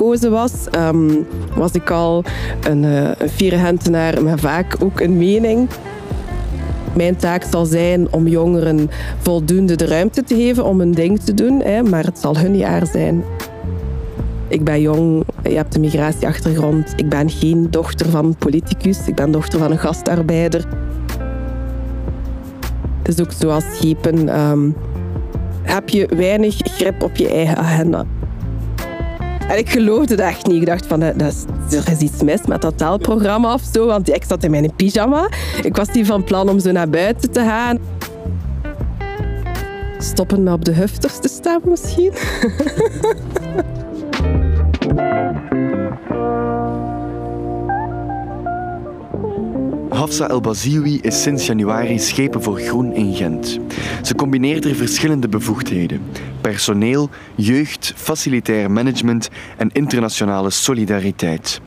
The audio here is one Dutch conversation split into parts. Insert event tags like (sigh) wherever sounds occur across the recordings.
verkozen was, ehm, was ik al een, uh, een met vaak ook een mening. Mijn taak zal zijn om jongeren voldoende de ruimte te geven om hun ding te doen, hè, maar het zal hun jaar zijn. Ik ben jong, je hebt een migratieachtergrond. Ik ben geen dochter van een politicus, ik ben dochter van een gastarbeider. Het is ook zoals schepen. Um, heb je weinig grip op je eigen agenda. En ik geloofde dat echt niet. Ik dacht van, dat is, er is iets mis met dat taalprogramma of zo. Want ik zat in mijn pyjama. Ik was niet van plan om zo naar buiten te gaan. Stoppen me op de hufters te staan misschien. (laughs) Hafsa El Bazioui is sinds januari schepen voor groen in Gent. Ze combineert er verschillende bevoegdheden: personeel, jeugd, facilitair management en internationale solidariteit.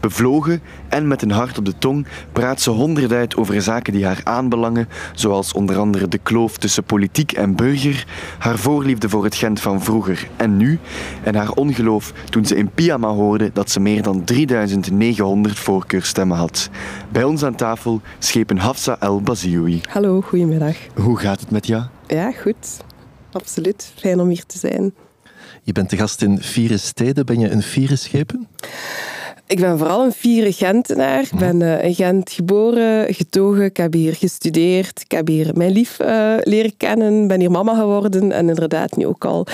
Bevlogen en met een hart op de tong praat ze honderd uit over zaken die haar aanbelangen, zoals onder andere de kloof tussen politiek en burger, haar voorliefde voor het Gent van vroeger en nu, en haar ongeloof toen ze in pyjama hoorde dat ze meer dan 3900 voorkeurstemmen had. Bij ons aan tafel schepen Hafsa El Bazioui. Hallo, goedemiddag. Hoe gaat het met jou? Ja, goed. Absoluut. Fijn om hier te zijn. Je bent de gast in vier steden. Ben je een vier schepen? Ik ben vooral een vierde Gentenaar. Ik ben uh, in Gent geboren, getogen. Ik heb hier gestudeerd. Ik heb hier mijn lief uh, leren kennen. ben hier mama geworden. En inderdaad nu ook al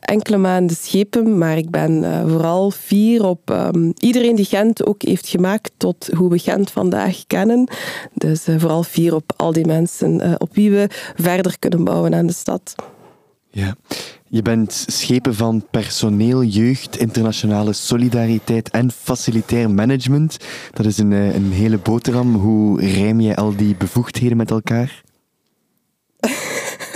enkele maanden schepen. Maar ik ben uh, vooral fier op um, iedereen die Gent ook heeft gemaakt tot hoe we Gent vandaag kennen. Dus vooral fier op al die mensen op wie we verder kunnen bouwen aan de stad. Ja, je bent schepen van personeel, jeugd, internationale solidariteit en facilitair management. Dat is een, eh, een hele boterham. Hoe rijm je al die bevoegdheden met elkaar? (laughs)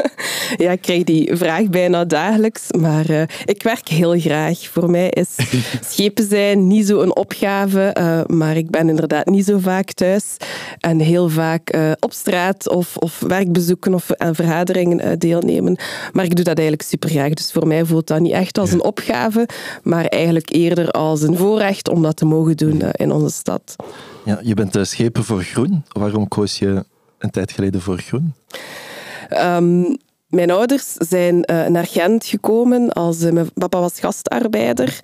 Ja, ik krijg die vraag bijna dagelijks, maar uh, ik werk heel graag. Voor mij is (laughs) schepen zijn niet zo een opgave, uh, maar ik ben inderdaad niet zo vaak thuis en heel vaak uh, op straat of, of werkbezoeken of aan vergaderingen deelnemen. Maar ik doe dat eigenlijk super graag, dus voor mij voelt dat niet echt als een opgave, maar eigenlijk eerder als een voorrecht om dat te mogen doen in onze stad. Ja, je bent schepen voor groen. Waarom koos je een tijd geleden voor groen? Um, mijn ouders zijn uh, naar Gent gekomen als uh, mijn papa was gastarbeider,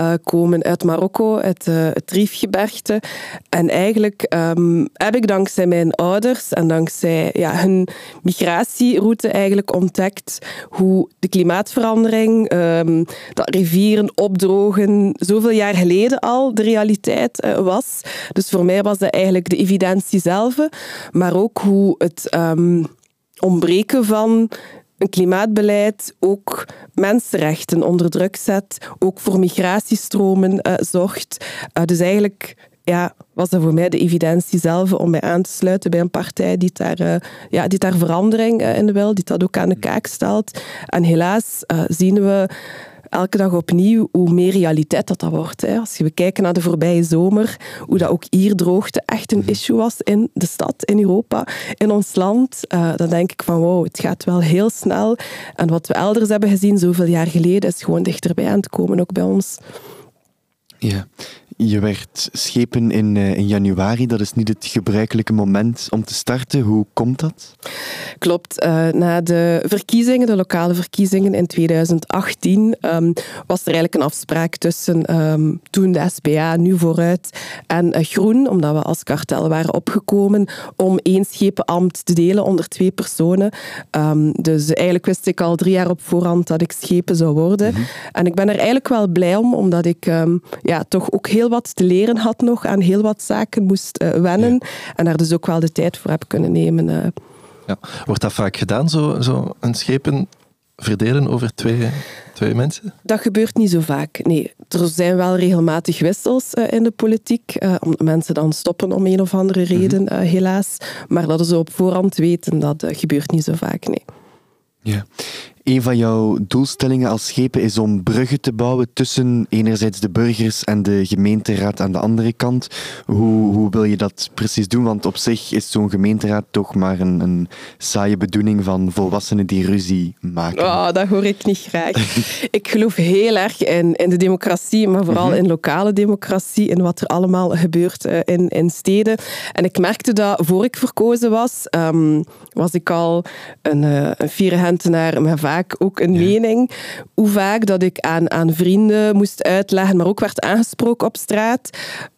uh, komen uit Marokko, uit het Riefgebergte. En eigenlijk um, heb ik dankzij mijn ouders en dankzij ja, hun migratieroute eigenlijk ontdekt hoe de klimaatverandering, um, dat rivieren opdrogen, zoveel jaar geleden al de realiteit was. Dus voor mij was dat eigenlijk de evidentie zelf, maar ook hoe het... Um, ontbreken van een klimaatbeleid ook mensenrechten onder druk zet, ook voor migratiestromen uh, zorgt. Uh, dus eigenlijk ja, was dat voor mij de evidentie zelf om mij aan te sluiten bij een partij die daar, uh, ja, die daar verandering in wil, die dat ook aan de kaak stelt. En helaas zien we elke dag opnieuw hoe meer realiteit dat, dat wordt. Hè. Als we kijken naar de voorbije zomer, hoe dat ook hier droogte echt een issue was in de stad, in Europa, in ons land, uh, dan denk ik van wow, het gaat wel heel snel. En wat we elders hebben gezien zoveel jaar geleden, is gewoon dichterbij aan het komen, ook bij ons. Ja, je werd schepen in, uh, in januari. Dat is niet het gebruikelijke moment om te starten. Hoe komt dat? Klopt. Uh, na de verkiezingen, de lokale verkiezingen in 2018, um, ehm, was er eigenlijk een afspraak tussen um, toen de SPA, nu vooruit, en uh, Groen, omdat we als kartel waren opgekomen om één schepenambt te delen onder twee personen. Um, dus eigenlijk wist ik al drie jaar op voorhand dat ik schepen zou worden. Mm -hmm. En ik ben er eigenlijk wel blij om, omdat ik ja, toch ook heel wat te leren had nog, aan heel wat zaken moest uh, wennen. Ja. En daar dus ook wel de tijd voor heb kunnen nemen. Uh. Ja. Wordt dat vaak gedaan, zo, zo een schepen verdelen over twee, twee mensen? Dat gebeurt niet zo vaak, nee. Er zijn wel regelmatig wissels uh, in de politiek, uh, omdat mensen dan stoppen om een of andere reden, mm -hmm. uh, helaas. Maar dat ze op voorhand weten, dat gebeurt niet zo vaak, nee. Ja. Een van jouw doelstellingen als schepen is om bruggen te bouwen tussen enerzijds de burgers en de gemeenteraad aan de andere kant. Hoe, hoe wil je dat precies doen? Want op zich is zo'n gemeenteraad toch maar een, een saaie bedoeling van volwassenen die ruzie maken. Oh, dat hoor ik niet graag. (laughs) ik geloof heel erg in, in de democratie, maar vooral mhm. in lokale democratie, in wat er allemaal gebeurt eh, in, in steden. En ik merkte dat voor ik verkozen was, ehm, was ik al een, uh, een hentenaar met vaak ook een mening. Hoe vaak dat ik aan, aan vrienden moest uitleggen, maar ook werd aangesproken op straat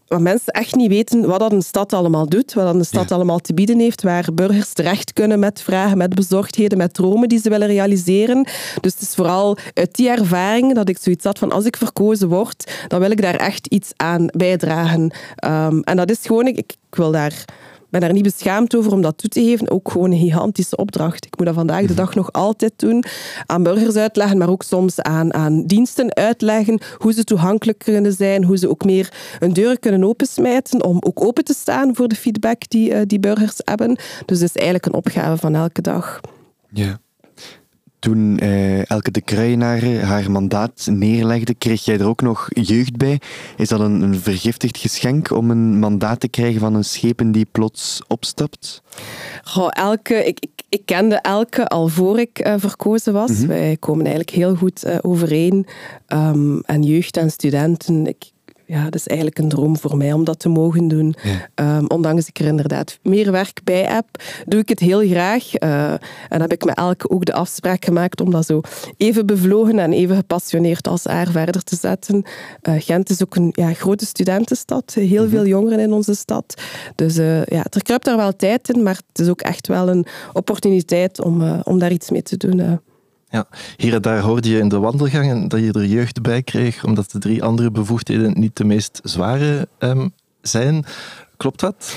waar mensen echt niet weten wat dat een stad allemaal doet, wat dat een stad allemaal te bieden heeft, waar burgers terecht kunnen met vragen, met bezorgdheden, met dromen die ze willen realiseren. Dus het is vooral uit die ervaring dat ik zoiets had van als ik verkozen word, dan wil ik daar echt iets aan bijdragen. Um, en dat is gewoon, ik, ik wil daar ben daar niet beschaamd over om dat toe te geven. Ook gewoon een gigantische opdracht. Ik moet dat vandaag de dag nog altijd doen. Aan burgers uitleggen, maar ook soms aan, aan diensten uitleggen hoe ze toegankelijk kunnen zijn, hoe ze ook meer een deur kunnen opensmijten om ook open te staan voor de feedback die, uh, die burgers hebben. Dus het is eigenlijk een opgave van elke dag. Ja. Toen uh, Elke de Kruijenaar haar mandaat neerlegde, kreeg jij er ook nog jeugd bij. Is dat een, een vergiftigd geschenk om een mandaat te krijgen van een schepen die plots opstapt? Goh, Elke, ik, ik, ik kende Elke al voor ik uh, verkozen was. Mhm. Wij komen eigenlijk heel goed uh, overeen. Um, en jeugd en studenten, ik, ja, dat is eigenlijk een droom voor mij om dat te mogen doen. Ehm, ondanks ik er inderdaad meer werk bij heb, doe ik het heel graag. Uh, en heb ik met elke ook de afspraak gemaakt om dat zo even bevlogen en even gepassioneerd als haar verder te zetten. Uh, Gent is ook een ja, grote studentenstad, heel mhm. veel jongeren in onze stad. Dus uh, ja, er kruipt daar wel tijd in, maar het is ook echt wel een opportuniteit om, om daar iets mee te doen. Ja, hier en daar hoorde je in de wandelgangen dat je er jeugd bij kreeg, omdat de drie andere bevoegdheden niet de meest zware um, zijn. Klopt dat?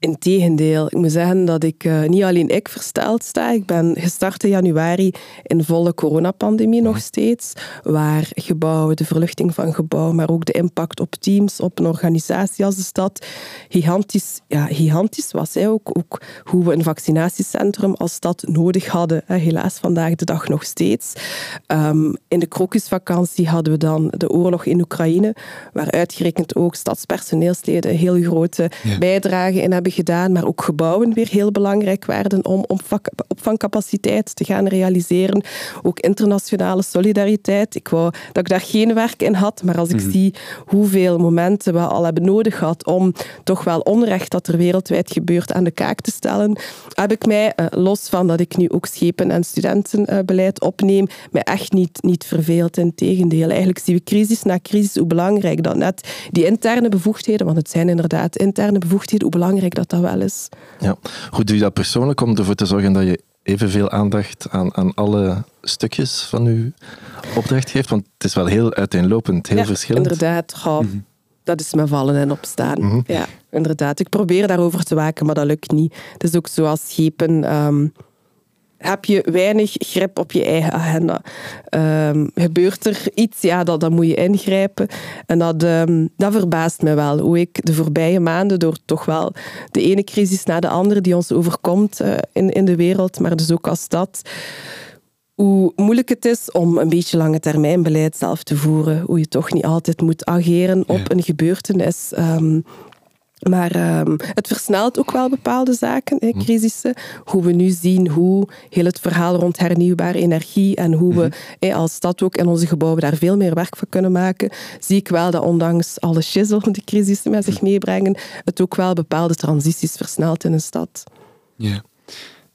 Integendeel, ik moet zeggen dat ik uh, niet alleen ik versteld sta. Ik ben gestart in januari in volle coronapandemie nog steeds, waar gebouwen, de verluchting van gebouwen, maar ook de impact op teams, op een organisatie als de stad, gigantisch, ja, gigantisch was. Hè. Ook, ook hoe we een vaccinatiecentrum als stad nodig hadden. Hè. Helaas vandaag de dag nog steeds. Um, in de krokusvakantie hadden we dan de oorlog in Oekraïne, waar uitgerekend ook stadspersoneelsleden een heel grote ja. bijdrage in hebben gedaan, maar ook gebouwen weer heel belangrijk werden om opvangcapaciteit te gaan realiseren. Ook internationale solidariteit. Ik wou dat ik daar geen werk in had, maar als ik mhm. zie hoeveel momenten we al hebben nodig gehad om toch wel onrecht dat er wereldwijd gebeurt aan de kaak te stellen, heb ik mij, eh, los van dat ik nu ook schepen- en studentenbeleid opneem, mij echt niet, niet verveeld. Integendeel, eigenlijk zien we crisis na crisis hoe belangrijk dat net die interne bevoegdheden, want het zijn inderdaad interne bevoegdheden, hoe belangrijk dat dat wel is. Ja. Hoe doe je dat persoonlijk om ervoor te zorgen dat je evenveel aandacht aan, aan alle stukjes van je opdracht geeft? Want het is wel heel uiteenlopend, heel ja, verschillend. Inderdaad, mhm. dat is me vallen en opstaan. Mhm. Ja, inderdaad. Ik probeer daarover te waken, maar dat lukt niet. Het is ook zoals schepen. Um, heb je weinig grip op je eigen agenda. Um, gebeurt er iets, ja, dat, dan moet je ingrijpen. En dat, um, dat verbaast me wel. Hoe ik de voorbije maanden, door toch wel de ene crisis na de andere die ons overkomt uh, in, in de wereld, maar dus ook als stad, hoe moeilijk het is om een beetje lange termijn beleid zelf te voeren. Hoe je toch niet altijd moet ageren op een gebeurtenis. Um, maar um, het versnelt ook wel bepaalde zaken, hè, mhm. crisissen. Hoe we nu zien hoe heel het verhaal rond hernieuwbare energie en hoe we mhm. hè, als stad ook in onze gebouwen daar veel meer werk van kunnen maken, zie ik wel dat ondanks alle shizzle die crisissen met zich meebrengen, het ook wel bepaalde transities versnelt in een stad. Ja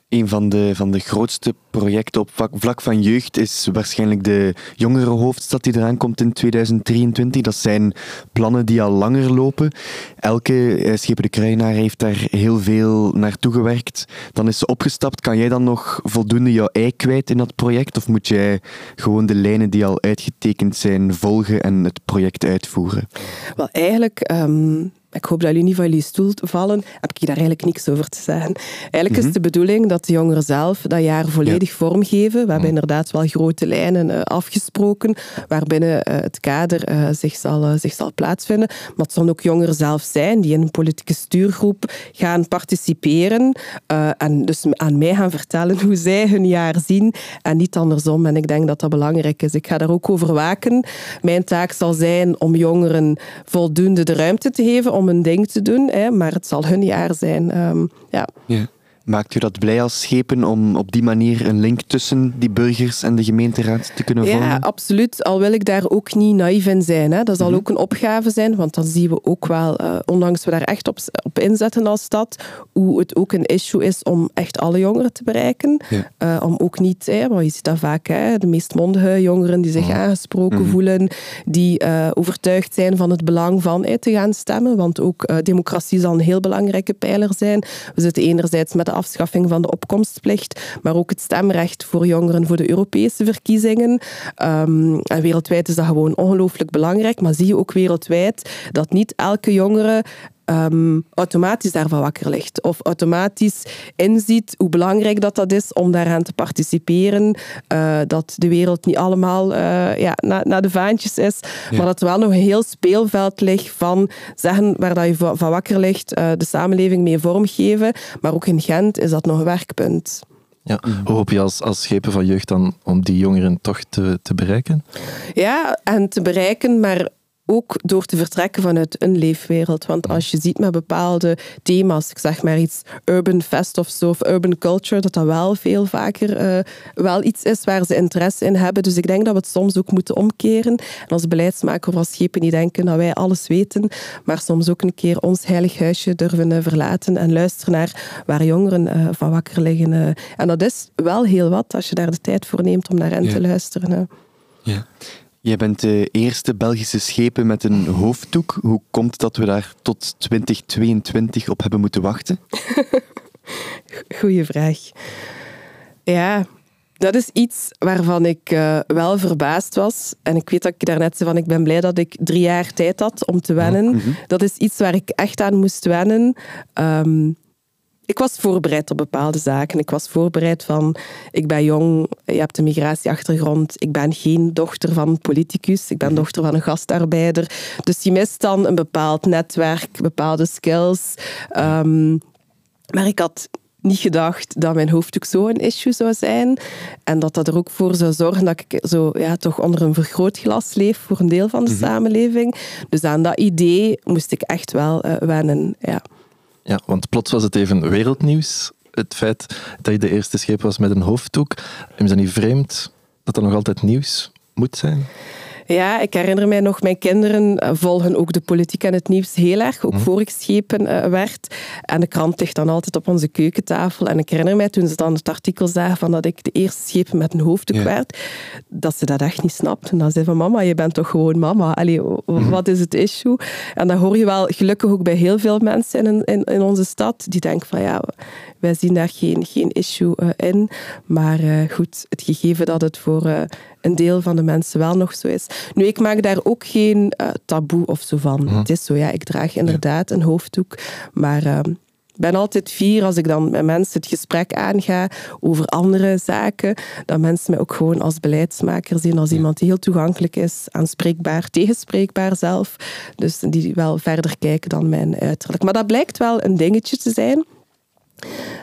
een van de, van de grootste projecten op vlak, van jeugd is waarschijnlijk de jongere hoofdstad die eraan komt in 2023. Dat zijn plannen die al langer lopen. Elke eh, Schepen de heeft daar heel veel naartoe gewerkt. Dan is ze opgestapt. Kan jij dan nog voldoende jouw ei kwijt in dat project? Of moet jij gewoon de lijnen die al uitgetekend zijn volgen en het project uitvoeren? Wel, eigenlijk... Um ik hoop dat jullie niet van jullie stoel vallen, heb ik daar eigenlijk niks over te zeggen. Eigenlijk is mhm. de bedoeling dat de jongeren zelf dat jaar volledig vormgeven. We hebben mhm. inderdaad wel grote lijnen uh, afgesproken, waarbinnen uh, het kader uh, zich, zal, zich zal plaatsvinden. Maar het zullen ook jongeren zelf zijn die in een politieke stuurgroep gaan participeren en dus aan mij gaan vertellen (laughs) hoe zij hun jaar zien en niet andersom. En ik denk dat dat belangrijk is. Ik ga daar ook over waken. Mijn taak zal zijn om jongeren voldoende de ruimte te geven om een ding te doen, hè, maar het zal hun jaar zijn. Ja. ja. Maakt u dat blij als schepen om op die manier een link tussen die burgers en de gemeenteraad te kunnen vormen? Ja, absoluut. Al wil ik daar ook niet naïef in zijn. Hè. Dat zal mhm. ook een opgave zijn, want dan zien we ook wel, uh, ondanks we daar echt op, op inzetten als stad, hoe het ook een issue is om echt alle jongeren te bereiken. Uh, om ook niet, hè, maar je ziet dat vaak, hè, de meest mondige jongeren die zich mhm. aangesproken mhm. voelen, die uh, overtuigd zijn van het belang van te gaan stemmen, want ook democratie zal een heel belangrijke pijler zijn. We zitten enerzijds met de afschaffing van de opkomstplicht, maar ook het stemrecht voor jongeren voor de Europese verkiezingen. En wereldwijd is dat gewoon ongelooflijk belangrijk, maar zie je ook wereldwijd dat niet elke jongere um, automatisch daarvan wakker ligt. Of automatisch inziet hoe belangrijk dat, dat is om daaraan te participeren. Uh, dat de wereld niet allemaal uh, ja, naar na de vaantjes is. Maar dat er wel nog een heel speelveld ligt van zeggen waar dat je van wakker ligt, uh, de samenleving mee vormgeven. Maar ook in Gent is dat nog een werkpunt. Ja. Hoe hoop je als, als schepen van jeugd dan om die jongeren toch te, te bereiken? Ja, en te bereiken, maar ook door te vertrekken vanuit een leefwereld. Want als je ziet met bepaalde thema's, ik zeg maar iets urban fest of zo, of urban culture, dat dat wel veel vaker uh, wel iets is waar ze interesse in hebben. Dus ik denk dat we het soms ook moeten omkeren. En als beleidsmaker of als schepen niet denken dat wij alles weten, maar soms ook een keer ons heilig huisje durven uh, verlaten en luisteren naar waar jongeren uh, van wakker liggen. En dat is wel heel wat als je daar de tijd voor neemt om naar hen te luisteren. Ja. Jij bent de eerste Belgische schepen met een hoofddoek. Hoe komt dat we daar tot 2022 op hebben moeten wachten? (laughs) Goeie vraag. Ja, dat is iets waarvan ik uh, wel verbaasd was. En ik weet dat ik daarnet zei van ik ben blij dat ik drie jaar tijd had om te wennen. Mhm. Dat is iets waar ik echt aan moest wennen. Um, ik was voorbereid op bepaalde zaken. Ik was voorbereid van, ik ben jong, je hebt een migratieachtergrond, ik ben geen dochter van een politicus, ik ben mhm. dochter van een gastarbeider. Dus je mist dan een bepaald netwerk, bepaalde skills. Um, maar ik had niet gedacht dat mijn hoofddoek zo een issue zou zijn. En dat dat er ook voor zou zorgen dat ik zo, ja, toch onder een vergrootglas leef voor een deel van de mhm. samenleving. Dus aan dat idee moest ik echt wel uh, wennen. Ja. Ja, want plots was het even wereldnieuws. Het feit dat je de eerste scheep was met een hoofddoek. Is dat niet vreemd dat dat nog altijd nieuws moet zijn? Ja, ik herinner mij nog, mijn kinderen eh, volgen ook de politiek en het nieuws heel erg, ook mhm. voor ik schepen uh, werd. En de krant ligt dan altijd op onze keukentafel. En ik herinner mij toen ze dan het artikel zagen van dat ik de eerste schepen met een hoofddoek werd, dat ze dat echt niet snapten. Dan zei van mama, je bent toch gewoon mama? Allee, mhm. wat is het issue? En dat hoor je wel gelukkig ook bij heel veel mensen in, in, in onze stad, die denken van ja, wij zien daar geen, geen issue uh, in. Maar uh, goed, het gegeven dat het voor een deel van de mensen wel nog zo is. Nu, ik maak daar ook geen taboe of zo van. Mhm. Het is zo, ja, ik draag inderdaad een hoofddoek. Maar ik ben altijd fier als ik dan met mensen het gesprek aanga over andere zaken, dat mensen mij ook gewoon als beleidsmaker zien, als iemand die heel toegankelijk is, aanspreekbaar, tegenspreekbaar zelf. Dus die wel verder kijken dan mijn uiterlijk. Maar dat blijkt wel een dingetje te zijn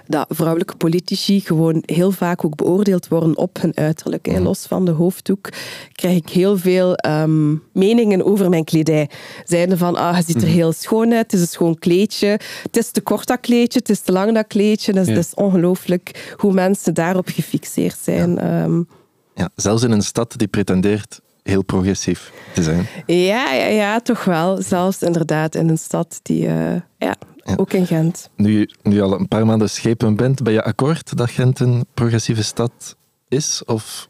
dat vrouwelijke politici gewoon heel vaak ook beoordeeld worden op hun uiterlijk. Hè. Los van de hoofddoek krijg ik heel veel ehm, meningen over mijn kledij. Zeiden van, ah, je ziet er mhm. heel schoon uit, het is een schoon kleedje. Het is te kort dat kleedje, het is te lang dat kleedje. Dus het is ongelooflijk hoe mensen daarop gefixeerd zijn. Ja. Ehm. ja, zelfs in een stad die pretendeert heel progressief te zijn. Ja, ja, ja, toch wel. Zelfs inderdaad in een stad die... Uh, ja, ook in Gent. Nu, nu je al een paar maanden schepen bent, ben je akkoord dat Gent een progressieve stad is? Of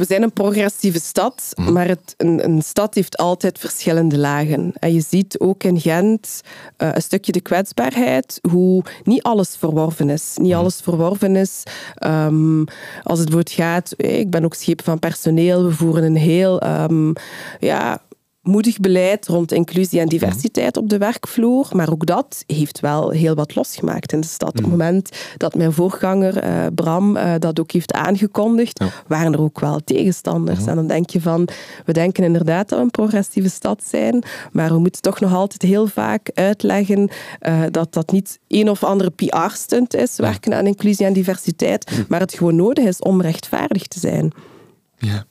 we zijn een progressieve stad, mhm. maar het, een, een, stad heeft altijd verschillende lagen. En je ziet ook in Gent uh, een stukje de kwetsbaarheid, hoe niet alles verworven is. Niet mhm. alles verworven is. Um, als het bijvoorbeeld gaat, ik ben ook schepen van personeel, we voeren een heel um, ja, moedig beleid rond inclusie en diversiteit op de werkvloer. Maar ook dat heeft wel heel wat losgemaakt in de stad. Op het moment dat mijn voorganger uh, Bram uh, dat ook heeft aangekondigd, waren er ook wel tegenstanders. En dan denk je van, we denken inderdaad dat we een progressieve stad zijn, maar we moeten toch nog altijd heel vaak uitleggen uh, dat dat niet een of andere PR-stunt is, werken aan inclusie en diversiteit, maar het gewoon nodig is om rechtvaardig te zijn. Ja.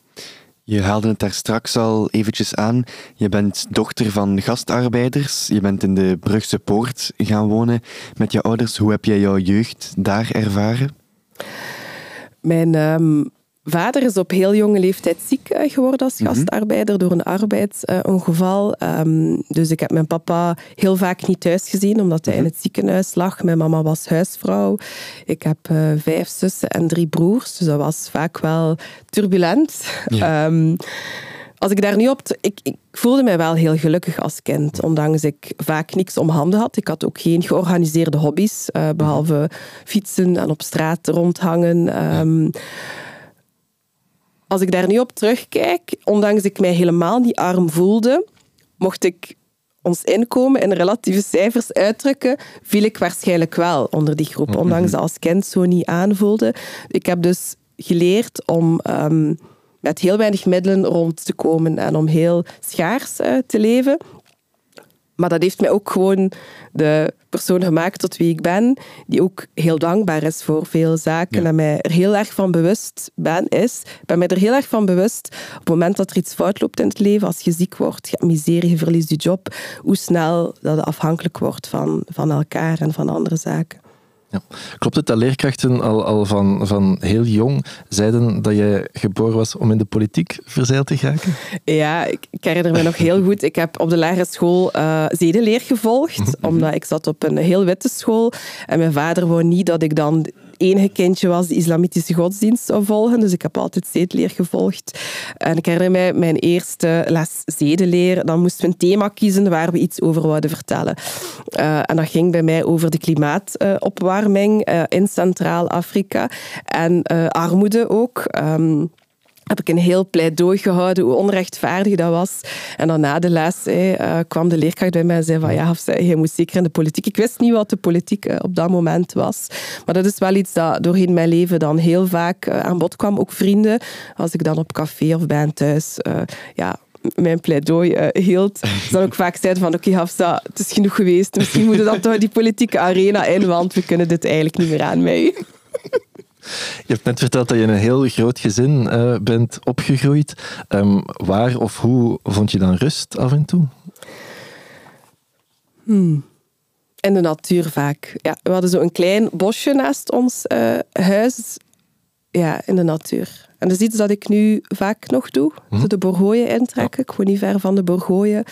Je haalde het daar straks al eventjes aan. Je bent dochter van gastarbeiders. Je bent in de Brugse Poort gaan wonen met je ouders. Hoe heb jij jouw jeugd daar ervaren? Mijn um, vader is op heel jonge leeftijd ziek eh, geworden als mhm. gastarbeider door een arbeidsongeval. Ehm, dus ik heb mijn papa heel vaak niet thuis gezien, omdat hij in mhm. het ziekenhuis lag. Mijn mama was huisvrouw. Ik heb uh, vijf zussen en drie broers, dus dat was vaak wel turbulent. Ehm, als ik daar nu op... Ik, ik, voelde mij wel heel gelukkig als kind, ondanks ik vaak niks om handen had. Ik had ook geen georganiseerde hobby's, uh, behalve fietsen en op straat rondhangen. Um, als ik daar nu op terugkijk, ondanks ik mij helemaal niet arm voelde, mocht ik ons inkomen in relatieve cijfers uitdrukken, viel ik waarschijnlijk wel onder die groep, mhm. ondanks dat als kind zo niet aanvoelde. Ik heb dus geleerd om um, met heel weinig middelen rond te komen en om heel schaars uh, te leven. Maar dat heeft mij ook gewoon de persoon gemaakt tot wie ik ben, die ook heel dankbaar is voor veel zaken en mij er heel erg van bewust ben, is. Ik ben mij er heel erg van bewust op het moment dat er iets fout loopt in het leven, als je ziek wordt, je hebt miserie, je verliest je job, hoe snel dat afhankelijk wordt van, van elkaar en van andere zaken. Ja. Klopt het dat leerkrachten al, al van, van heel jong zeiden dat jij geboren was om in de politiek verzeild te geraken? Ja, ik, ik herinner me nog heel (laughs) goed. Ik heb op de lagere school uh, zedeleer gevolgd, mhm. omdat ik zat op een heel witte school. En mijn vader wou niet dat ik dan enige kindje was die islamitische godsdienst zou volgen. Dus ik heb altijd zedeleer gevolgd. En ik herinner mij mijn eerste les zedeleer. Dan moesten we een thema kiezen waar we iets over wilden vertellen. Uh, en dat ging bij mij over de klimaatopwarming uh, in Centraal-Afrika. En uh, armoede ook. Um, heb ik een heel pleidooi gehouden hoe onrechtvaardig dat was. En dan na de les eh, kwam de leerkracht bij mij en zei van ja, je moet zeker in de politiek. Ik wist niet wat de politiek eh, op dat moment was. Maar dat is wel iets dat doorheen mijn leven dan heel vaak eh, aan bod kwam. Ook vrienden, als ik dan op café of bij thuis ja, mijn pleidooi hield, (laughs) dan ook vaak zeiden van oké okay, Hafsa, het is genoeg geweest. Misschien moeten we dan toch die politieke arena in, want we kunnen dit eigenlijk niet meer aan mij. (laughs) Je hebt net verteld dat je in een heel groot gezin uh, bent opgegroeid. Um, waar of hoe vond je dan rust af en toe? Hmm. In de natuur vaak. Ja, we hadden zo een klein bosje naast ons uh, huis. Ja, in de natuur. En dat is iets dat ik nu vaak nog doe. Hm? De Borgooien intrekken. Ik woon niet ver van de Borgooien.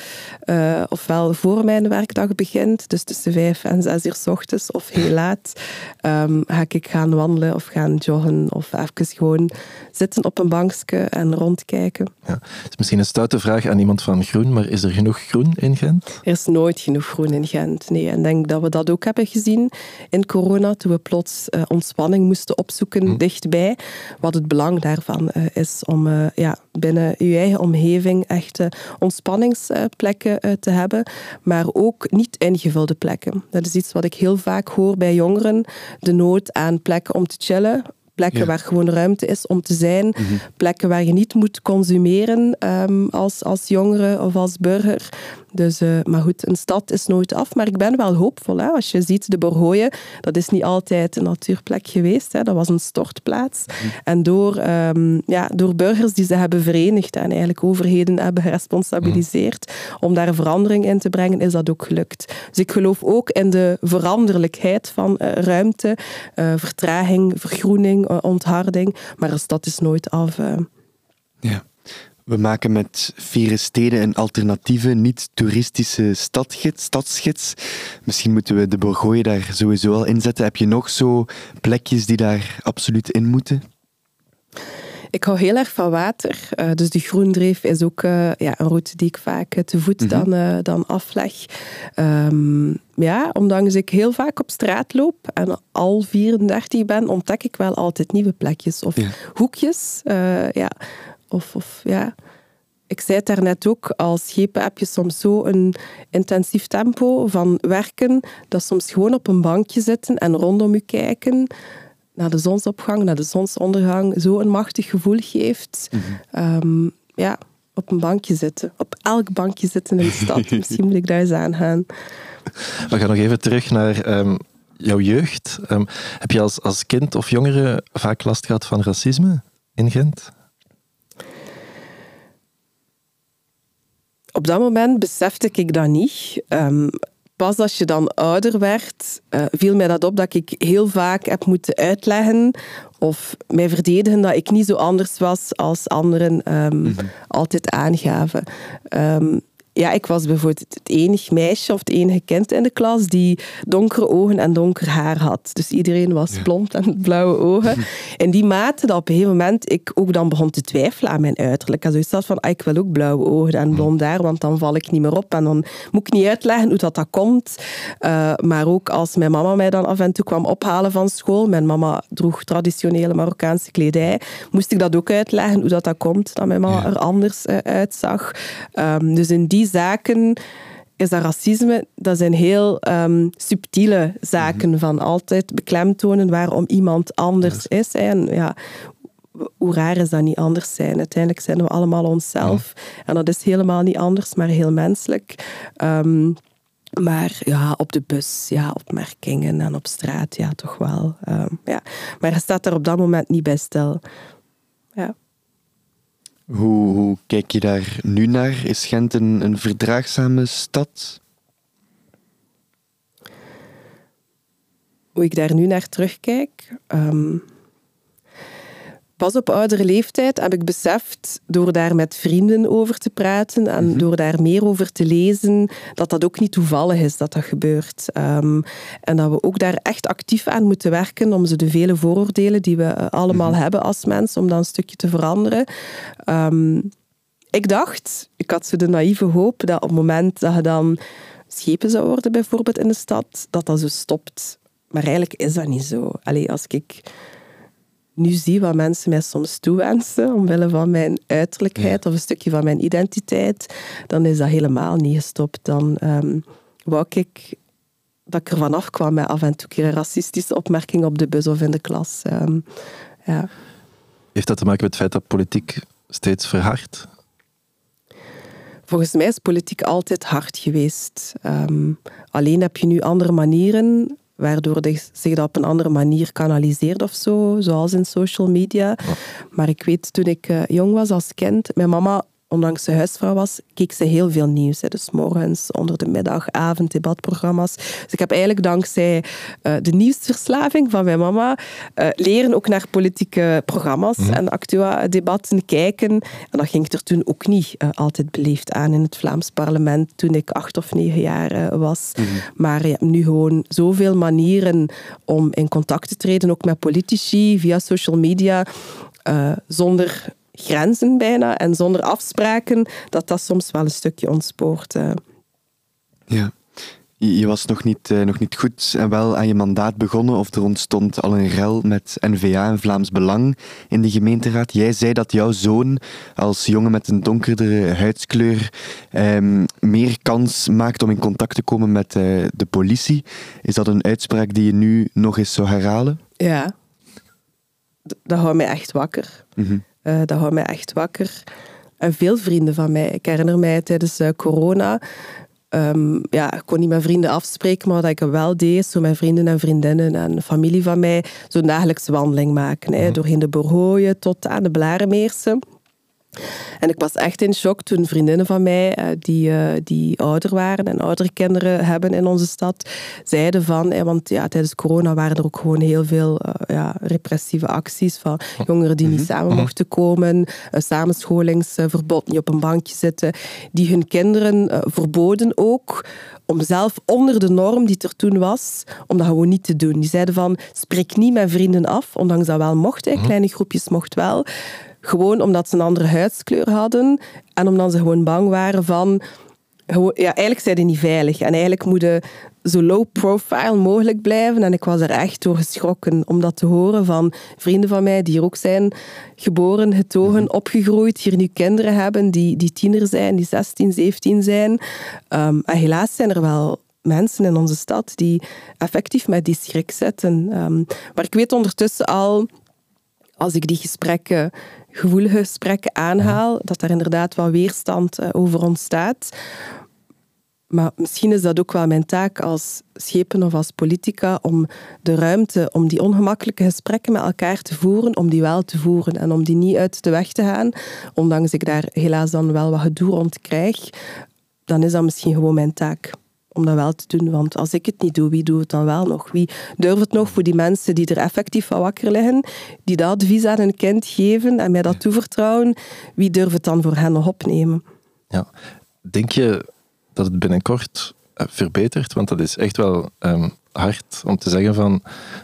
Uh, ofwel voor mijn werkdag begint, dus tussen vijf en zes uur s ochtends, of heel laat, um, ga ik gaan wandelen of gaan joggen. Of even gewoon zitten op een bankje en rondkijken. Ja. Het is misschien een stoute vraag aan iemand van Groen, maar is er genoeg groen in Gent? Er is nooit genoeg groen in Gent, nee. En ik denk dat we dat ook hebben gezien in corona, toen we plots uh, ontspanning moesten opzoeken hm. dichtbij. Wat het belang daar daarvan uh, is om uh, ja, binnen je eigen omgeving echte ontspanningsplekken uh, te hebben, maar ook niet ingevulde plekken. Dat is iets wat ik heel vaak hoor bij jongeren, de nood aan plekken om te chillen, plekken waar gewoon ruimte is om te zijn, mhm. plekken waar je niet moet consumeren um, als, als jongere of als burger. Dus, uh, maar goed, een stad is nooit af. Maar ik ben wel hoopvol. Hè? Als je ziet, de Borgooien, dat is niet altijd een natuurplek geweest. Hè? Dat was een stortplaats. Mhm. En door, um, ja, door burgers die ze hebben verenigd en eigenlijk overheden hebben geresponsabiliseerd mm. om daar verandering in te brengen, is dat ook gelukt. Dus ik geloof ook in de veranderlijkheid van uh, ruimte, uh, vertraging, vergroening, ontharding. Maar een stad is nooit af. Ja. We maken met Vieren Steden een alternatieve, niet-toeristische stadgids, stadsgids. Misschien moeten we de Borgooien daar sowieso al inzetten. Heb je nog zo plekjes die daar absoluut in moeten? Ik hou heel erg van water. Uh, dus de groendreef is ook uh, ja, een route die ik vaak uh, te voet mm -hmm. dan, dan afleg. Um, ja, ondanks ik heel vaak op straat loop en al 34 ben, ontdek ik wel altijd nieuwe plekjes of ja. hoekjes. ja, of, of ja, ik zei het daarnet ook, als schepen heb je soms zo een intensief tempo van werken, dat soms gewoon op een bankje zitten en rondom je kijken, naar de zonsopgang, naar de zonsondergang, zo een machtig gevoel geeft. Ehm, ja, op een bankje zitten. Op elk bankje zitten in de stad. (laughs) Misschien moet ik daar eens aan gaan. We gaan nog even terug naar ehm, jouw jeugd. Ehm, heb je als, als kind of jongere vaak last gehad van racisme in Gent? Op dat moment besefte ik dat niet. Um, pas als je dan ouder werd, uh, viel mij dat op dat ik heel vaak heb moeten uitleggen of mij verdedigen dat ik niet zo anders was als anderen um, mm -hmm. altijd aangaven. Um, ja, ik was bijvoorbeeld het enige meisje of het enige kind in de klas die donkere ogen en donker haar had. Dus iedereen was ja. blond en (laughs) blauwe ogen. (laughs) In die mate dat op een gegeven moment ik ook dan begon te twijfelen aan mijn uiterlijk. En zoiets had van, ah, ik wil ook blauwe ogen en blond haar, want dan val ik niet meer op. En dan moet ik niet uitleggen hoe dat, dat komt. Uh, maar ook als mijn mama mij dan af en toe kwam ophalen van school, mijn mama droeg traditionele Marokkaanse kledij, moest ik dat ook uitleggen hoe dat, dat komt, dat mijn mama ja. er anders uh, uitzag. Um, dus in die zaken is dat racisme, dat zijn heel um, subtiele zaken mm-hmm. van altijd beklemtonen waarom iemand anders is. En ja, hoe raar is dat niet anders zijn? Uiteindelijk zijn we allemaal onszelf. Ja. En dat is helemaal niet anders, maar heel menselijk. Um, maar ja, op de bus, ja, opmerkingen en op straat, ja, toch wel. Um, ja. Maar je staat er op dat moment niet bij stil. Ja. Hoe, kijk je daar nu naar? Is Gent een, een verdraagzame stad? Hoe ik daar nu naar terugkijk? Um, pas op oudere leeftijd heb ik beseft, door daar met vrienden over te praten en mm-hmm. door daar meer over te lezen, dat dat ook niet toevallig is dat dat gebeurt. Um, en dat we ook daar echt actief aan moeten werken om ze de vele vooroordelen die we allemaal mm-hmm. hebben als mens, om dat een stukje te veranderen. Um, ik dacht, ik had zo de naïeve hoop dat op het moment dat je dan schepen zou worden, bijvoorbeeld in de stad, dat dat zo stopt. Maar eigenlijk is dat niet zo. Allee, als ik nu zie wat mensen mij soms toewensen, omwille van mijn uiterlijkheid ja. of een stukje van mijn identiteit, dan is dat helemaal niet gestopt. Dan um, wou ik dat ik er vanaf kwam met af en toe een racistische opmerking op de bus of in de klas. Um, ja. Heeft dat te maken met het feit dat politiek steeds verhardt? Volgens mij is politiek altijd hard geweest. Um, alleen heb je nu andere manieren waardoor zich dat op een andere manier kanaliseert of zo, zoals in social media. Ja. Maar ik weet, toen ik uh, jong was als kind, mijn mama ondanks ze huisvrouw was, keek ze heel veel nieuws. Hè. Dus morgens, onder de middag, avond, debatprogramma's. Dus ik heb eigenlijk dankzij uh, de nieuwsverslaving van mijn mama uh, leren ook naar politieke programma's mm. en actua-debatten kijken. En dat ging ik er toen ook niet uh, altijd beleefd aan in het Vlaams parlement toen ik acht of negen jaar was. Mm. Maar je hebt nu gewoon zoveel manieren om in contact te treden, ook met politici, via social media, zonder grenzen bijna en zonder afspraken, dat dat soms wel een stukje ontspoort. Uh. Ja. Je was nog niet, uh, nog niet goed en wel aan je mandaat begonnen of er ontstond al een rel met N-VA en Vlaams Belang in de gemeenteraad. Jij zei dat jouw zoon als jongen met een donkerdere huidskleur um, meer kans maakt om in contact te komen met uh, de politie. Is dat een uitspraak die je nu nog eens zou herhalen? Ja, dat houdt mij echt wakker. Mm -hmm. Uh, dat houdt mij echt wakker. En veel vrienden van mij. Ik herinner mij tijdens uh, corona. Um, ja, ik kon niet met vrienden afspreken, maar dat ik wel deed, zo met vrienden en vriendinnen en familie van mij, zo'n dagelijkse wandeling maken. Mm -hmm. Doorheen de Borgooien tot aan de Blarenmeersen. En ik was echt in shock toen vriendinnen van mij, eh, die, uh, die ouder waren en oudere kinderen hebben in onze stad, zeiden van, want ja, tijdens corona waren er ook gewoon heel veel uh, ja, repressieve acties van jongeren die niet mhm. samen mhm. mochten komen, samenscholingsverbod, niet op een bankje zitten, die hun kinderen verboden ook om zelf onder de norm die er toen was, om dat gewoon niet te doen. Die zeiden van, spreek niet met vrienden af, ondanks dat wel mocht. Mhm. kleine groepjes mocht wel. Gewoon omdat ze een andere huidskleur hadden en omdat ze gewoon bang waren van ja, eigenlijk zijn die niet veilig. En eigenlijk moeten zo low profile mogelijk blijven. En ik was er echt door geschrokken om dat te horen van vrienden van mij die hier ook zijn geboren, getogen, mhm. opgegroeid, hier nu kinderen hebben die, die tiener zijn, die 16, 17 zijn. Um, en helaas zijn er wel mensen in onze stad die effectief met die schrik zitten. Um, maar ik weet ondertussen al, als ik die gesprekken, gevoelige gesprekken aanhaal, dat er inderdaad wat weerstand uh, over ontstaat. Maar misschien is dat ook wel mijn taak als schepen of als politica om de ruimte, om die ongemakkelijke gesprekken met elkaar te voeren, om die wel te voeren en om die niet uit de weg te gaan, ondanks ik daar helaas dan wel wat gedoe rond krijg, dan is dat misschien gewoon mijn taak om dat wel te doen. Want als ik het niet doe, wie doet het dan wel nog? Wie durft het nog voor die mensen die er effectief van wakker liggen, die dat advies aan een kind geven en mij dat toevertrouwen, wie durft het dan voor hen nog opnemen? Ja. Denk je dat het binnenkort eh, verbetert? Want dat is echt wel um, hard om te zeggen van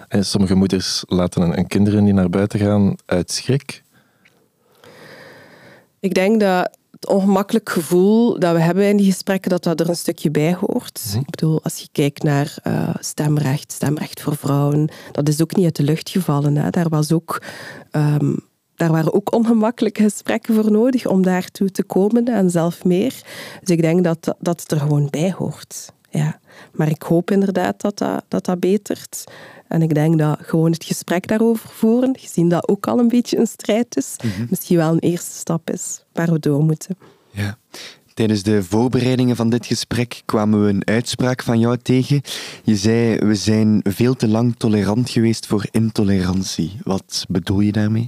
eh, sommige moeders laten een kinderen die naar buiten gaan uit schrik. Ik denk dat het ongemakkelijk gevoel dat we hebben in die gesprekken, dat dat er een stukje bij hoort. Mhm. Ik bedoel, als je kijkt naar uh, stemrecht, stemrecht voor vrouwen, dat is ook niet uit de lucht gevallen. Hè. Daar was ook... Um, daar waren ook ongemakkelijke gesprekken voor nodig om daartoe te komen en zelf meer. Dus ik denk dat, dat het er gewoon bij hoort. Ja. Maar ik hoop inderdaad dat dat, dat, dat betert. En ik denk dat gewoon het gesprek daarover voeren, gezien dat ook al een beetje een strijd is, mhm. misschien wel een eerste stap is waar we door moeten. Ja. Tijdens de voorbereidingen van dit gesprek kwamen we een uitspraak van jou tegen. Je zei, we zijn veel te lang tolerant geweest voor intolerantie. Wat bedoel je daarmee?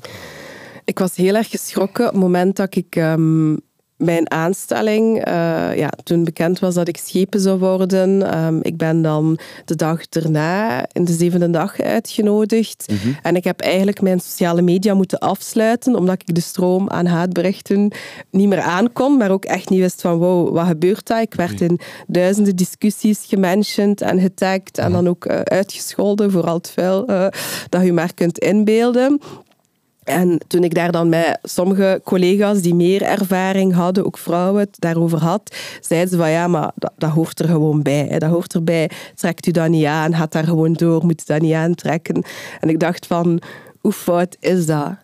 Ik was heel erg geschrokken op het moment dat ik um, mijn aanstelling, uh, ja, toen bekend was dat ik schepen zou worden. Um, ik ben dan de dag erna, in de zevende dag, uitgenodigd. Mhm. En ik heb eigenlijk mijn sociale media moeten afsluiten, omdat ik de stroom aan haatberichten niet meer aankon, maar ook echt niet wist van, wow, wat gebeurt daar? Ik werd in duizenden discussies gementiond en getagd en dan ook uh, uitgescholden voor al het vuil uh, dat je maar kunt inbeelden. En toen ik daar dan met sommige collega's die meer ervaring hadden, ook vrouwen, het daarover had, zeiden ze van ja, maar dat, dat hoort er gewoon bij. Hè. Dat hoort erbij. Trekt u dat niet aan, gaat daar gewoon door, moet u dat niet aantrekken. En ik dacht van, hoe fout is dat?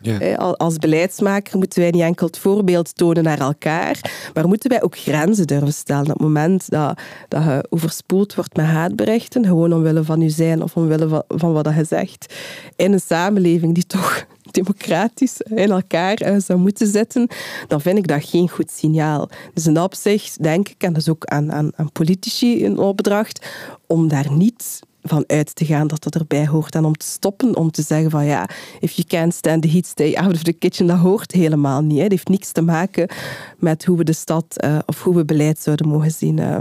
Als beleidsmaker moeten wij niet enkel het voorbeeld tonen naar elkaar, maar moeten wij ook grenzen durven stellen. Op het moment dat, dat je overspoeld wordt met haatberichten, gewoon omwille van je zijn of omwille van, van wat je zegt, in een samenleving die toch democratisch in elkaar eh, zou moeten zitten, dan vind ik dat geen goed signaal. Dus in dat opzicht denk ik, en dat is ook aan, aan, politici een opdracht, om daar niet van uit te gaan dat dat erbij hoort. En om te stoppen, om te zeggen van ja, if you can't stand the heat, stay out of the kitchen. Dat hoort helemaal niet. Hè. Het heeft niks te maken met hoe we de stad uh, of hoe we beleid zouden mogen zien. Uh.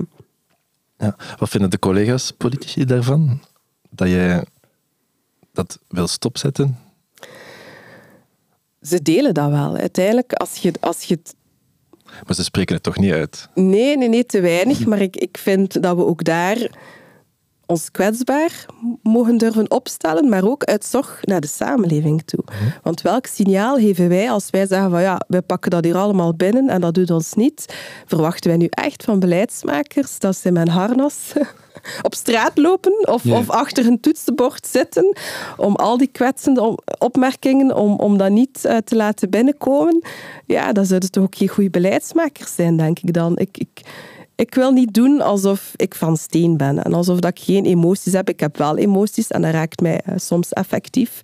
Ja. Wat vinden de collega's politici daarvan? Dat jij dat wil stopzetten? Ze delen dat wel. Uiteindelijk, als je, als je het maar ze spreken het toch niet uit? Nee, nee, nee te weinig. Maar ik, ik vind dat we ook daar ons kwetsbaar mogen durven opstellen, maar ook uit zorg naar de samenleving toe. Mhm. Want welk signaal geven wij als wij zeggen van ja, wij pakken dat hier allemaal binnen en dat doet ons niet? Verwachten wij nu echt van beleidsmakers dat ze met harnas (laughs) op straat lopen of, of achter een toetsenbord zitten om al die kwetsende opmerkingen, om, om dat niet uh, te laten binnenkomen? Ja, dan zouden toch ook geen goede beleidsmakers zijn, denk ik dan. Ik, ik, ik wil niet doen alsof ik van steen ben en alsof dat ik geen emoties heb. Ik heb wel emoties en dat raakt mij uh, soms effectief.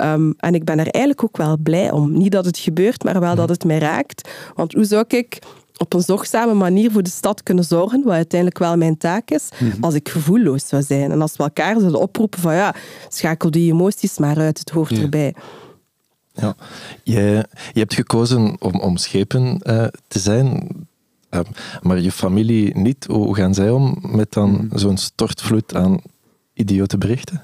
Um, en ik ben er eigenlijk ook wel blij om. Niet dat het gebeurt, maar wel dat het mij raakt. Want hoe zou ik op een zorgzame manier voor de stad kunnen zorgen, wat uiteindelijk wel mijn taak is, mhm. als ik gevoelloos zou zijn. En als we elkaar zouden oproepen van ja, schakel die emoties maar uit, het hoort erbij. Ja. Je, je hebt gekozen om, om schepen uh, te zijn. Ehm, maar je familie niet. Hoe gaan zij om met dan mhm. zo'n stortvloed aan idiote berichten?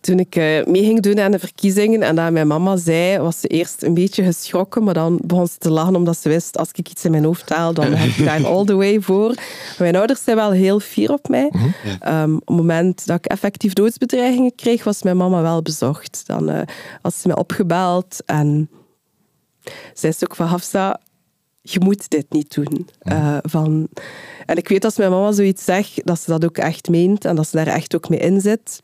Toen ik uh, mee ging doen aan de verkiezingen en dat mijn mama zei, was ze eerst een beetje geschrokken, maar dan begon ze te lachen omdat ze wist, als ik iets in mijn hoofd haal, dan heb ik daar all the way voor. Mijn ouders zijn wel heel fier op mij. Mhm. Ehm, op het moment dat ik effectief doodsbedreigingen kreeg, was mijn mama wel bezocht. Dan uh, had ze mij opgebeld en zei ze ook van Hafsa, je moet dit niet doen. Uh, van, en ik weet als mijn mama zoiets zegt, dat ze dat ook echt meent en dat ze daar echt ook mee in zit.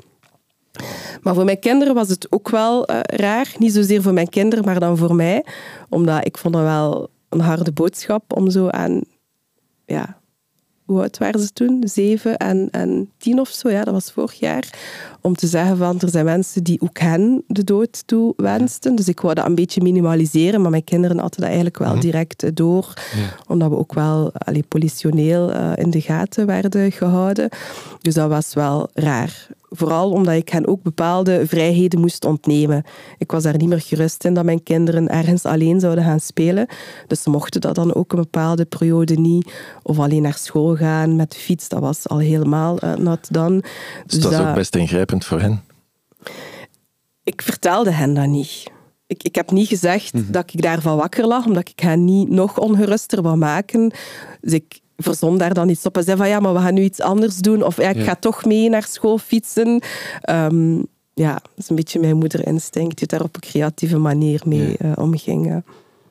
Maar voor mijn kinderen was het ook wel uh, raar. Niet zozeer voor mijn kinderen, maar dan voor mij. Omdat ik vond dat wel een harde boodschap om zo aan ja, hoe oud waren ze toen? Zeven en, en tien of zo, ja, dat was vorig jaar. Om te zeggen van, er zijn mensen die ook hen de dood toe wensten. Dus ik wou dat een beetje minimaliseren, maar mijn kinderen hadden dat eigenlijk wel mhm. direct door. Omdat we ook wel allee, politioneel uh, in de gaten werden gehouden. Dus dat was wel raar. Vooral omdat ik hen ook bepaalde vrijheden moest ontnemen. Ik was daar niet meer gerust in dat mijn kinderen ergens alleen zouden gaan spelen. Dus ze mochten dat dan ook een bepaalde periode niet. Of alleen naar school gaan met de fiets. Dat was al helemaal uh, not done. Dus, dus dat is ook best ingrijpend voor hen? Ik vertelde hen dat niet. Ik, ik heb niet gezegd mhm. dat ik daarvan wakker lag, omdat ik hen niet nog ongeruster wou maken. Dus ik, verzon daar dan iets op en zei van ja, maar we gaan nu iets anders doen. Of ja, ik ga toch mee naar school fietsen. Um, ja, dat is een beetje mijn moederinstinct die daar op een creatieve manier mee ja. uh, omging.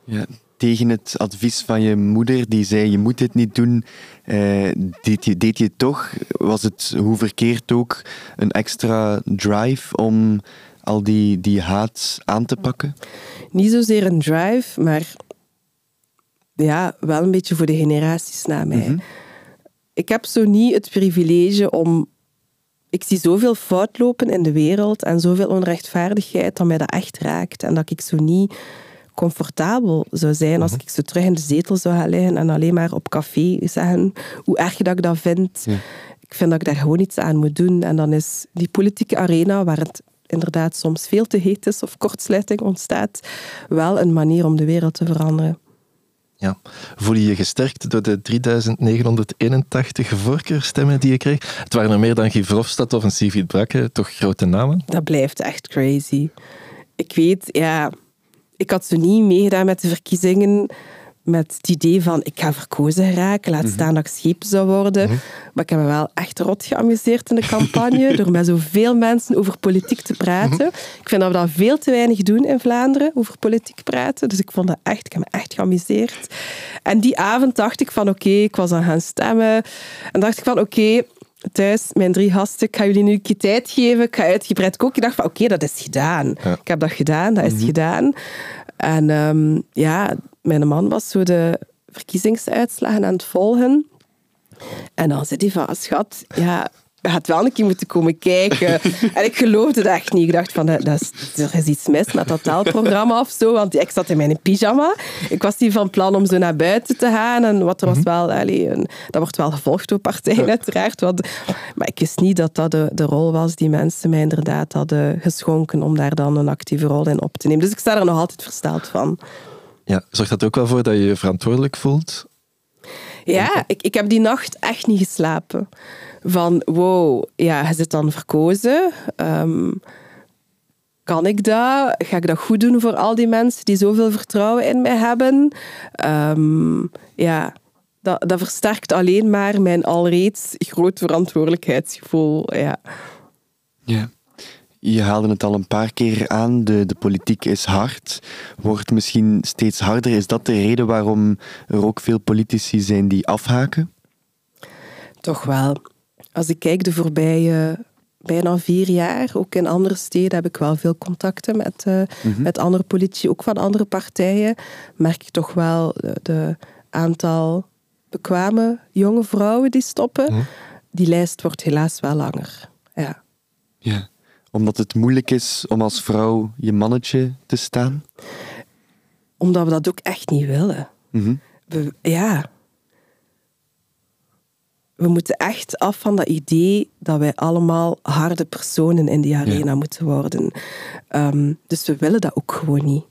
Ja, tegen het advies van je moeder, die zei je moet dit niet doen, uh, deed, je, deed je toch? Was het, hoe verkeerd ook, een extra drive om al die, die haat aan te pakken? Niet zozeer een drive, maar ja, wel een beetje voor de generaties na mij. Mhm. Ik heb zo niet het privilege om. Ik zie zoveel fout lopen in de wereld en zoveel onrechtvaardigheid dat mij dat echt raakt. En dat ik zo niet comfortabel zou zijn als mhm. ik zo terug in de zetel zou gaan liggen en alleen maar op café zeggen hoe erg dat ik dat vind. Ik vind dat ik daar gewoon iets aan moet doen. En dan is die politieke arena, waar het inderdaad soms veel te heet is of kortsluiting ontstaat, wel een manier om de wereld te veranderen. Ja. Voel je je gesterkt door de 3981 voorkeurstemmen die je kreeg? Het waren er meer dan Guy Verhofstadt of een Sivid Brakke, toch grote namen? Dat blijft echt crazy. Ik weet, ja, ik had zo niet meegedaan met de verkiezingen met het idee van ik ga verkozen geraken, laat mhm. staan dat ik schepen zou worden. Mhm. Maar ik heb me wel echt rot geamuseerd in de campagne (laughs) door met zoveel mensen over politiek te praten. Mhm. Ik vind dat we dat veel te weinig doen in Vlaanderen, over politiek praten. Dus ik vond dat echt, ik heb me echt geamuseerd. En die avond dacht ik van oké, ik was aan gaan stemmen. En dacht ik van oké, thuis, mijn drie gasten, ik ga jullie nu een keer tijd geven, ik ga uitgebreid koken. Ik dacht van oké, dat is gedaan. Ik heb dat gedaan, dat is gedaan. En um, ja, mijn man was zo de verkiezingsuitslagen aan het volgen. En dan zei hij van, schat, ja, had wel een keer moeten komen kijken. (laughs) en ik geloofde dat echt niet. Ik dacht van, dat is, er is iets mis met dat taalprogramma of zo. Want ik zat in mijn pyjama. Ik was niet van plan om zo naar buiten te gaan. En wat er was mhm. wel... Een, dat wordt wel gevolgd door partijen uiteraard. Wat, maar ik wist niet dat dat de, de rol was die mensen mij inderdaad hadden geschonken om daar dan een actieve rol in op te nemen. Dus ik sta er nog altijd versteld van. Ja, zorgt dat ook wel voor dat je je verantwoordelijk voelt? Ja, ik, ik heb die nacht echt niet geslapen. Van, wow, ja, hij zit dan verkozen. Ehm, kan ik dat? Ga ik dat goed doen voor al die mensen die zoveel vertrouwen in mij hebben? Um, ja, dat, dat versterkt alleen maar mijn alreeds groot verantwoordelijkheidsgevoel. Ja. ja. Je haalde het al een paar keer aan, de, de politiek is hard, wordt misschien steeds harder. Is dat de reden waarom er ook veel politici zijn die afhaken? Toch wel. Als ik kijk de voorbije bijna vier jaar, ook in andere steden heb ik wel veel contacten met, uh, met andere politici, ook van andere partijen, merk ik toch wel de, de aantal bekwame jonge vrouwen die stoppen. Mhm. Die lijst wordt helaas wel langer. Ja. ja omdat het moeilijk is om als vrouw je mannetje te staan? Omdat we dat ook echt niet willen. Mhm. we, ja. We moeten echt af van dat idee dat wij allemaal harde personen in die arena moeten worden. Ehm, dus we willen dat ook gewoon niet.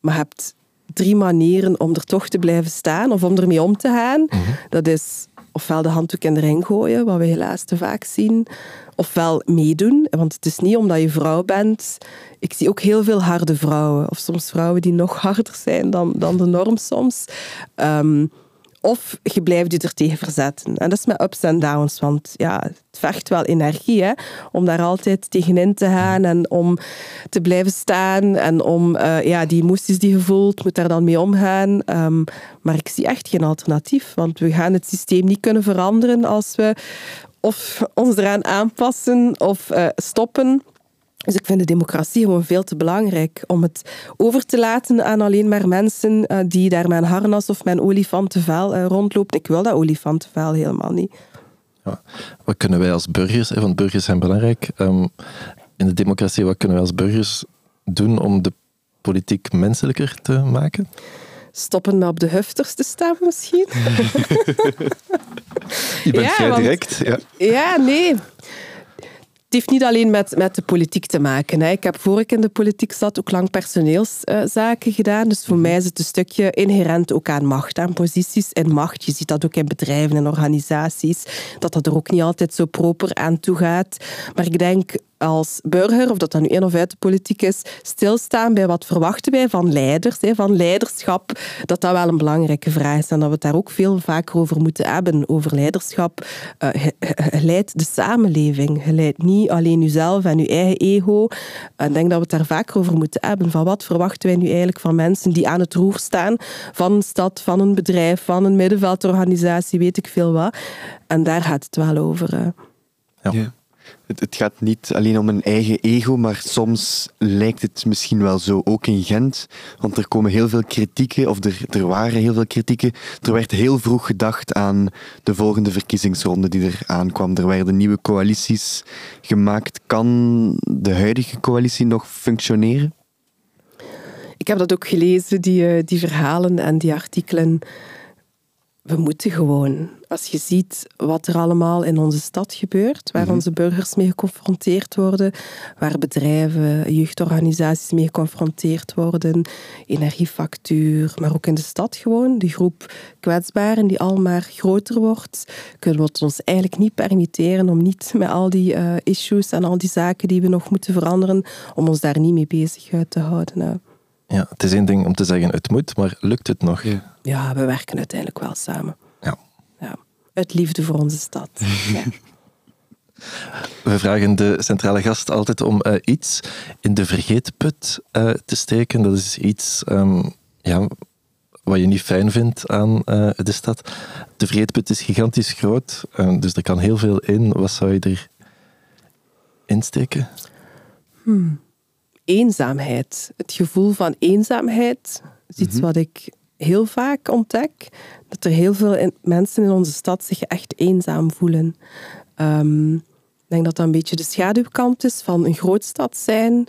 Maar je hebt drie manieren om er toch te blijven staan of om ermee om te gaan. Mhm. Dat is ofwel de handdoek in de ring gooien, wat we helaas te vaak zien, ofwel meedoen. Want het is niet omdat je vrouw bent. Ik zie ook heel veel harde vrouwen, of soms vrouwen die nog harder zijn dan, dan de norm soms. Ehm, of je blijft je er tegen verzetten. En dat is met ups en downs, want ja, het vergt wel energie hè, om daar altijd tegenin te gaan en om te blijven staan en om uh, ja, die emoties die je voelt, moet daar dan mee omgaan. Um, maar ik zie echt geen alternatief, want we gaan het systeem niet kunnen veranderen als we of ons eraan aanpassen of uh, stoppen. Dus ik vind de democratie gewoon veel te belangrijk om het over te laten aan alleen maar mensen uh, die daar een harnas of een olifantenvel uh, rondlopen. Ik wil dat olifantenvel helemaal niet. Ja. Wat kunnen wij als burgers, want burgers zijn belangrijk, um, in de democratie, wat kunnen wij als burgers doen om de politiek menselijker te maken? Stoppen met op de hufters te staan misschien. (laughs) Je bent ja, vrij want, direct. Ja. ja, nee heeft niet alleen met, met de politiek te maken. Hè. Ik heb voor ik in de politiek zat ook lang personeelszaken gedaan. Dus voor mhm. mij is het een stukje inherent ook aan macht, aan posities en macht. Je ziet dat ook in bedrijven en organisaties, dat dat er ook niet altijd zo proper aan toe gaat. Maar ik denk als burger, of dat dan nu in of uit de politiek is, stilstaan bij wat verwachten wij van leiders, van leiderschap, dat dat wel een belangrijke vraag is en dat we het daar ook veel vaker over moeten hebben, over leiderschap. Je, leidt de samenleving, je leidt niet alleen jezelf en je eigen ego. Ik denk dat we het daar vaker over moeten hebben, van wat verwachten wij nu eigenlijk van mensen die aan het roer staan, van een stad, van een bedrijf, van een middenveldorganisatie, weet ik veel wat. En daar gaat het wel over. Ja. Het, gaat niet alleen om een eigen ego, maar soms lijkt het misschien wel zo, ook in Gent. Want er komen heel veel kritieken, of er, er waren heel veel kritieken. Er werd heel vroeg gedacht aan de volgende verkiezingsronde die er aankwam. Er werden nieuwe coalities gemaakt. Kan de huidige coalitie nog functioneren? Ik heb dat ook gelezen, die, eh, die verhalen en die artikelen we moeten gewoon, als je ziet wat er allemaal in onze stad gebeurt, waar mhm. onze burgers mee geconfronteerd worden, waar bedrijven, jeugdorganisaties mee geconfronteerd worden, energiefactuur, maar ook in de stad gewoon, de groep kwetsbaren die al maar groter wordt, kunnen we het ons eigenlijk niet permitteren om niet met al die uh, issues en al die zaken die we nog moeten veranderen, om ons daar niet mee bezig uit te houden. Ja, het is één ding om te zeggen het moet, maar lukt het nog? Ja, we werken uiteindelijk wel samen. Ja. ja. Uit liefde voor onze stad. (laughs) ja. We vragen de centrale gast altijd om uh, iets in de vergeetput uh, te steken. Dat is iets um, ja, wat je niet fijn vindt aan uh, de stad. De vergeetput is gigantisch groot, dus er kan heel veel in. Wat zou je er insteken? Hmm eenzaamheid. Het gevoel van eenzaamheid is iets mhm. wat ik heel vaak ontdek. Dat er heel veel mensen in onze stad zich echt eenzaam voelen. Um, ik denk dat dat een beetje de schaduwkant is van een grootstad zijn.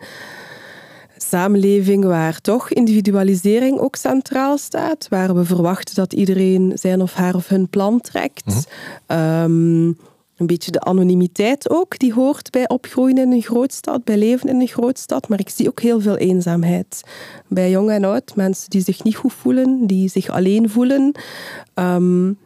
Samenleving waar toch individualisering ook centraal staat. Waar we verwachten dat iedereen zijn of haar of hun plan trekt. Mm een beetje de anonimiteit ook, die hoort bij opgroeien in een grootstad, bij leven in een grootstad. Maar ik zie ook heel veel eenzaamheid. Bij jong en oud, mensen die zich niet goed voelen, die zich alleen voelen. Um,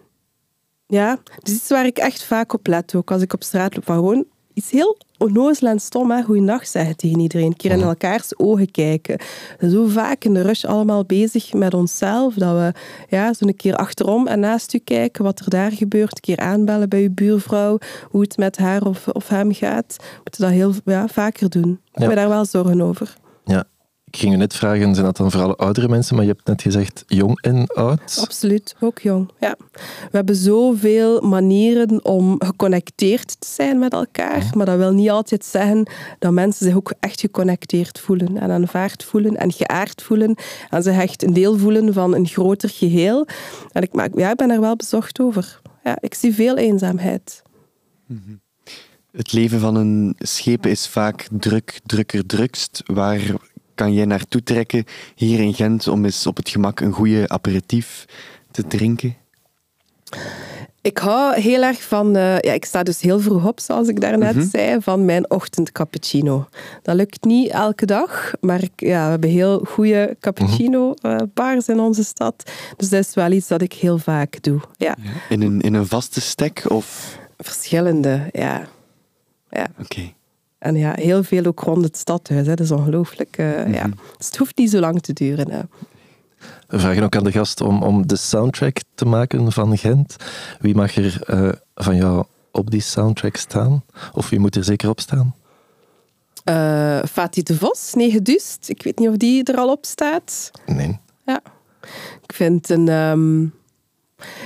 ja, is iets waar ik echt vaak op let. Ook als ik op straat loop, gewoon iets heel onnozel en stom, hè? goeiedag zeggen tegen iedereen. Een keer in elkaars ogen kijken. Zo vaak in de rush allemaal bezig met onszelf, dat we ja, zo een keer achterom en naast u kijken wat er daar gebeurt. Een keer aanbellen bij uw buurvrouw, hoe het met haar of, of hem gaat. We moeten dat heel ja, vaker doen. Ik ja. heb daar wel zorgen over. Ja, ik ging je net vragen, zijn dat dan vooral oudere mensen? Maar je hebt net gezegd jong en oud. Absoluut, ook jong. Ja. We hebben zoveel manieren om geconnecteerd te zijn met elkaar. Maar dat wil niet altijd zeggen dat mensen zich ook echt geconnecteerd voelen. En aanvaard voelen en geaard voelen. En zich echt een deel voelen van een groter geheel. En ik, maak, ja, ik ben er wel bezorgd over. Ja, ik zie veel eenzaamheid. Mhm. Het leven van een schepen is vaak druk, drukker, drukst. Waar kan jij naartoe trekken hier in Gent om eens op het gemak een goede aperitief te drinken? Ik hou heel erg van, uh, ja, ik sta dus heel vroeg op, zoals ik daarnet mm zei, van mijn ochtendcappuccino. Dat lukt niet elke dag, maar ik, ja, we hebben heel goede cappuccino-bars mhm. uh, in onze stad. Dus dat is wel iets dat ik heel vaak doe. Ja. In, een, in een vaste stek? Of? Verschillende, ja. ja. Oké. En ja, heel veel ook rond het stadhuis. Hè. Dat is ongelooflijk. Uh, ja. Mhm. Dus het hoeft niet zo lang te duren. Hè. We vragen ook aan de gast om, om de soundtrack te maken van Gent. Wie mag er uh, van jou op die soundtrack staan? Of wie moet er zeker op staan? Uh, Fatih de Vos, Negen Dust. Ik weet niet of die er al op staat. Nee. Ja. Ik vind een, um,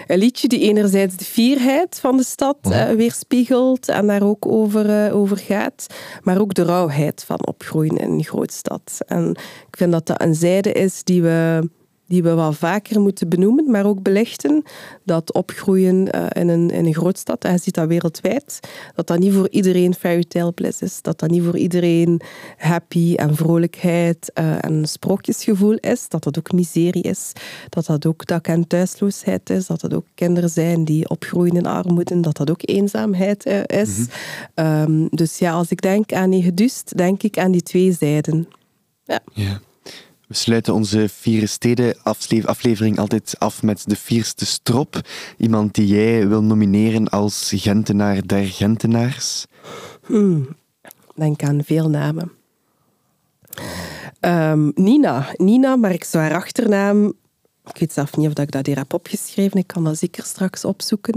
een liedje die enerzijds de fierheid van de stad uh, weerspiegelt en daar ook over, uh, over gaat, maar ook de rauwheid van opgroeien in een grootstad. En ik vind dat dat een zijde is die we die we wel vaker moeten benoemen, maar ook belichten. Dat opgroeien uh, in, een, in een grootstad, en je ziet dat wereldwijd, dat dat niet voor iedereen fairytale bliss is. Dat dat niet voor iedereen happy en vrolijkheid uh, en sprookjesgevoel is. Dat dat ook miserie is. Dat dat ook dak- en thuisloosheid is. Dat dat ook kinderen zijn die opgroeien in armoede. Dat dat ook eenzaamheid uh, is. Mm -hmm. um, dus ja, als ik denk aan Negedust, denk ik aan die twee zijden. Ja. Yeah. We sluiten onze Vier Steden aflevering altijd af met de vierste strop. Iemand die jij wil nomineren als Gentenaar der Gentenaars. Hmm. Denk aan veel namen. Um, Nina. Nina, maar ik zou haar achternaam... Ik weet zelf niet of ik dat hier heb opgeschreven. Ik kan dat zeker straks opzoeken.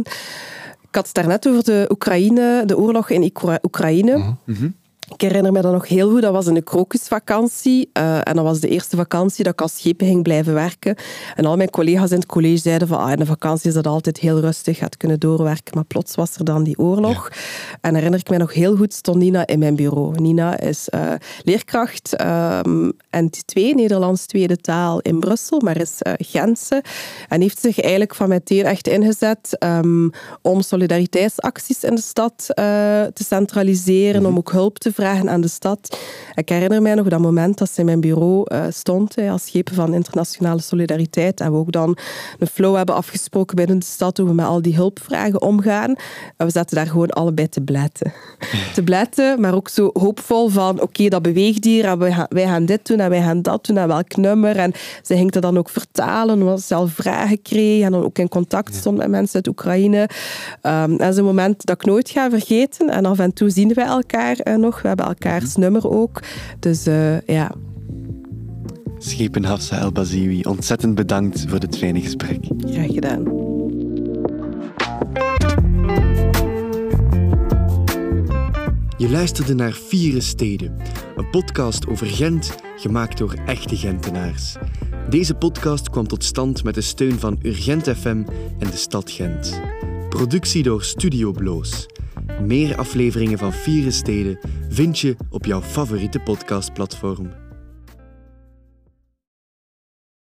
Ik had het daarnet over de Oekraïne, de oorlog in Oekraïne. Mm -hmm. Ik herinner me dat nog heel goed. Dat was een krokusvakantie. Uh, en dat was de eerste vakantie dat ik als schepen ging blijven werken. En al mijn collega's in het college zeiden van ah, in de vakantie is dat altijd heel rustig, gaat kunnen doorwerken. Maar plots was er dan die oorlog. Ja. En herinner ik me nog heel goed, stond Nina in mijn bureau. Nina is uh, leerkracht um, NT2, Nederlands tweede taal in Brussel, maar is uh, Gentse. En heeft zich eigenlijk van meteen echt ingezet um, om solidariteitsacties in de stad te centraliseren, mm -hmm. om ook hulp te vragen aan de stad. Ik herinner mij nog dat moment dat ze in mijn bureau uh, stond als schepen van internationale solidariteit en we ook dan een flow hebben afgesproken binnen de stad hoe we met al die hulpvragen omgaan. En we zaten daar gewoon allebei te bletten. (laughs) te bletten, maar ook zo hoopvol van oké, okay, dat beweegt hier en wij gaan, wij gaan dit doen en wij gaan dat doen en welk nummer. En ze ging dat dan ook vertalen, omdat ze zelf vragen kreeg en dan ook in contact stond met mensen uit Oekraïne. Um, dat is een moment dat ik nooit ga vergeten en af en toe zien wij elkaar uh, nog. We hebben elkaars nummer ook. Dus uh, ja. Schepen Hafsa El Baziwi, ontzettend bedankt voor dit fijne gesprek. Graag gedaan. Je luisterde naar Vieren Steden, een podcast over Gent, gemaakt door echte Gentenaars. Deze podcast kwam tot stand met de steun van Urgent FM en de stad Gent. Productie door Studio Bloos. Meer afleveringen van Vieren Steden vind je op jouw favoriete podcastplatform.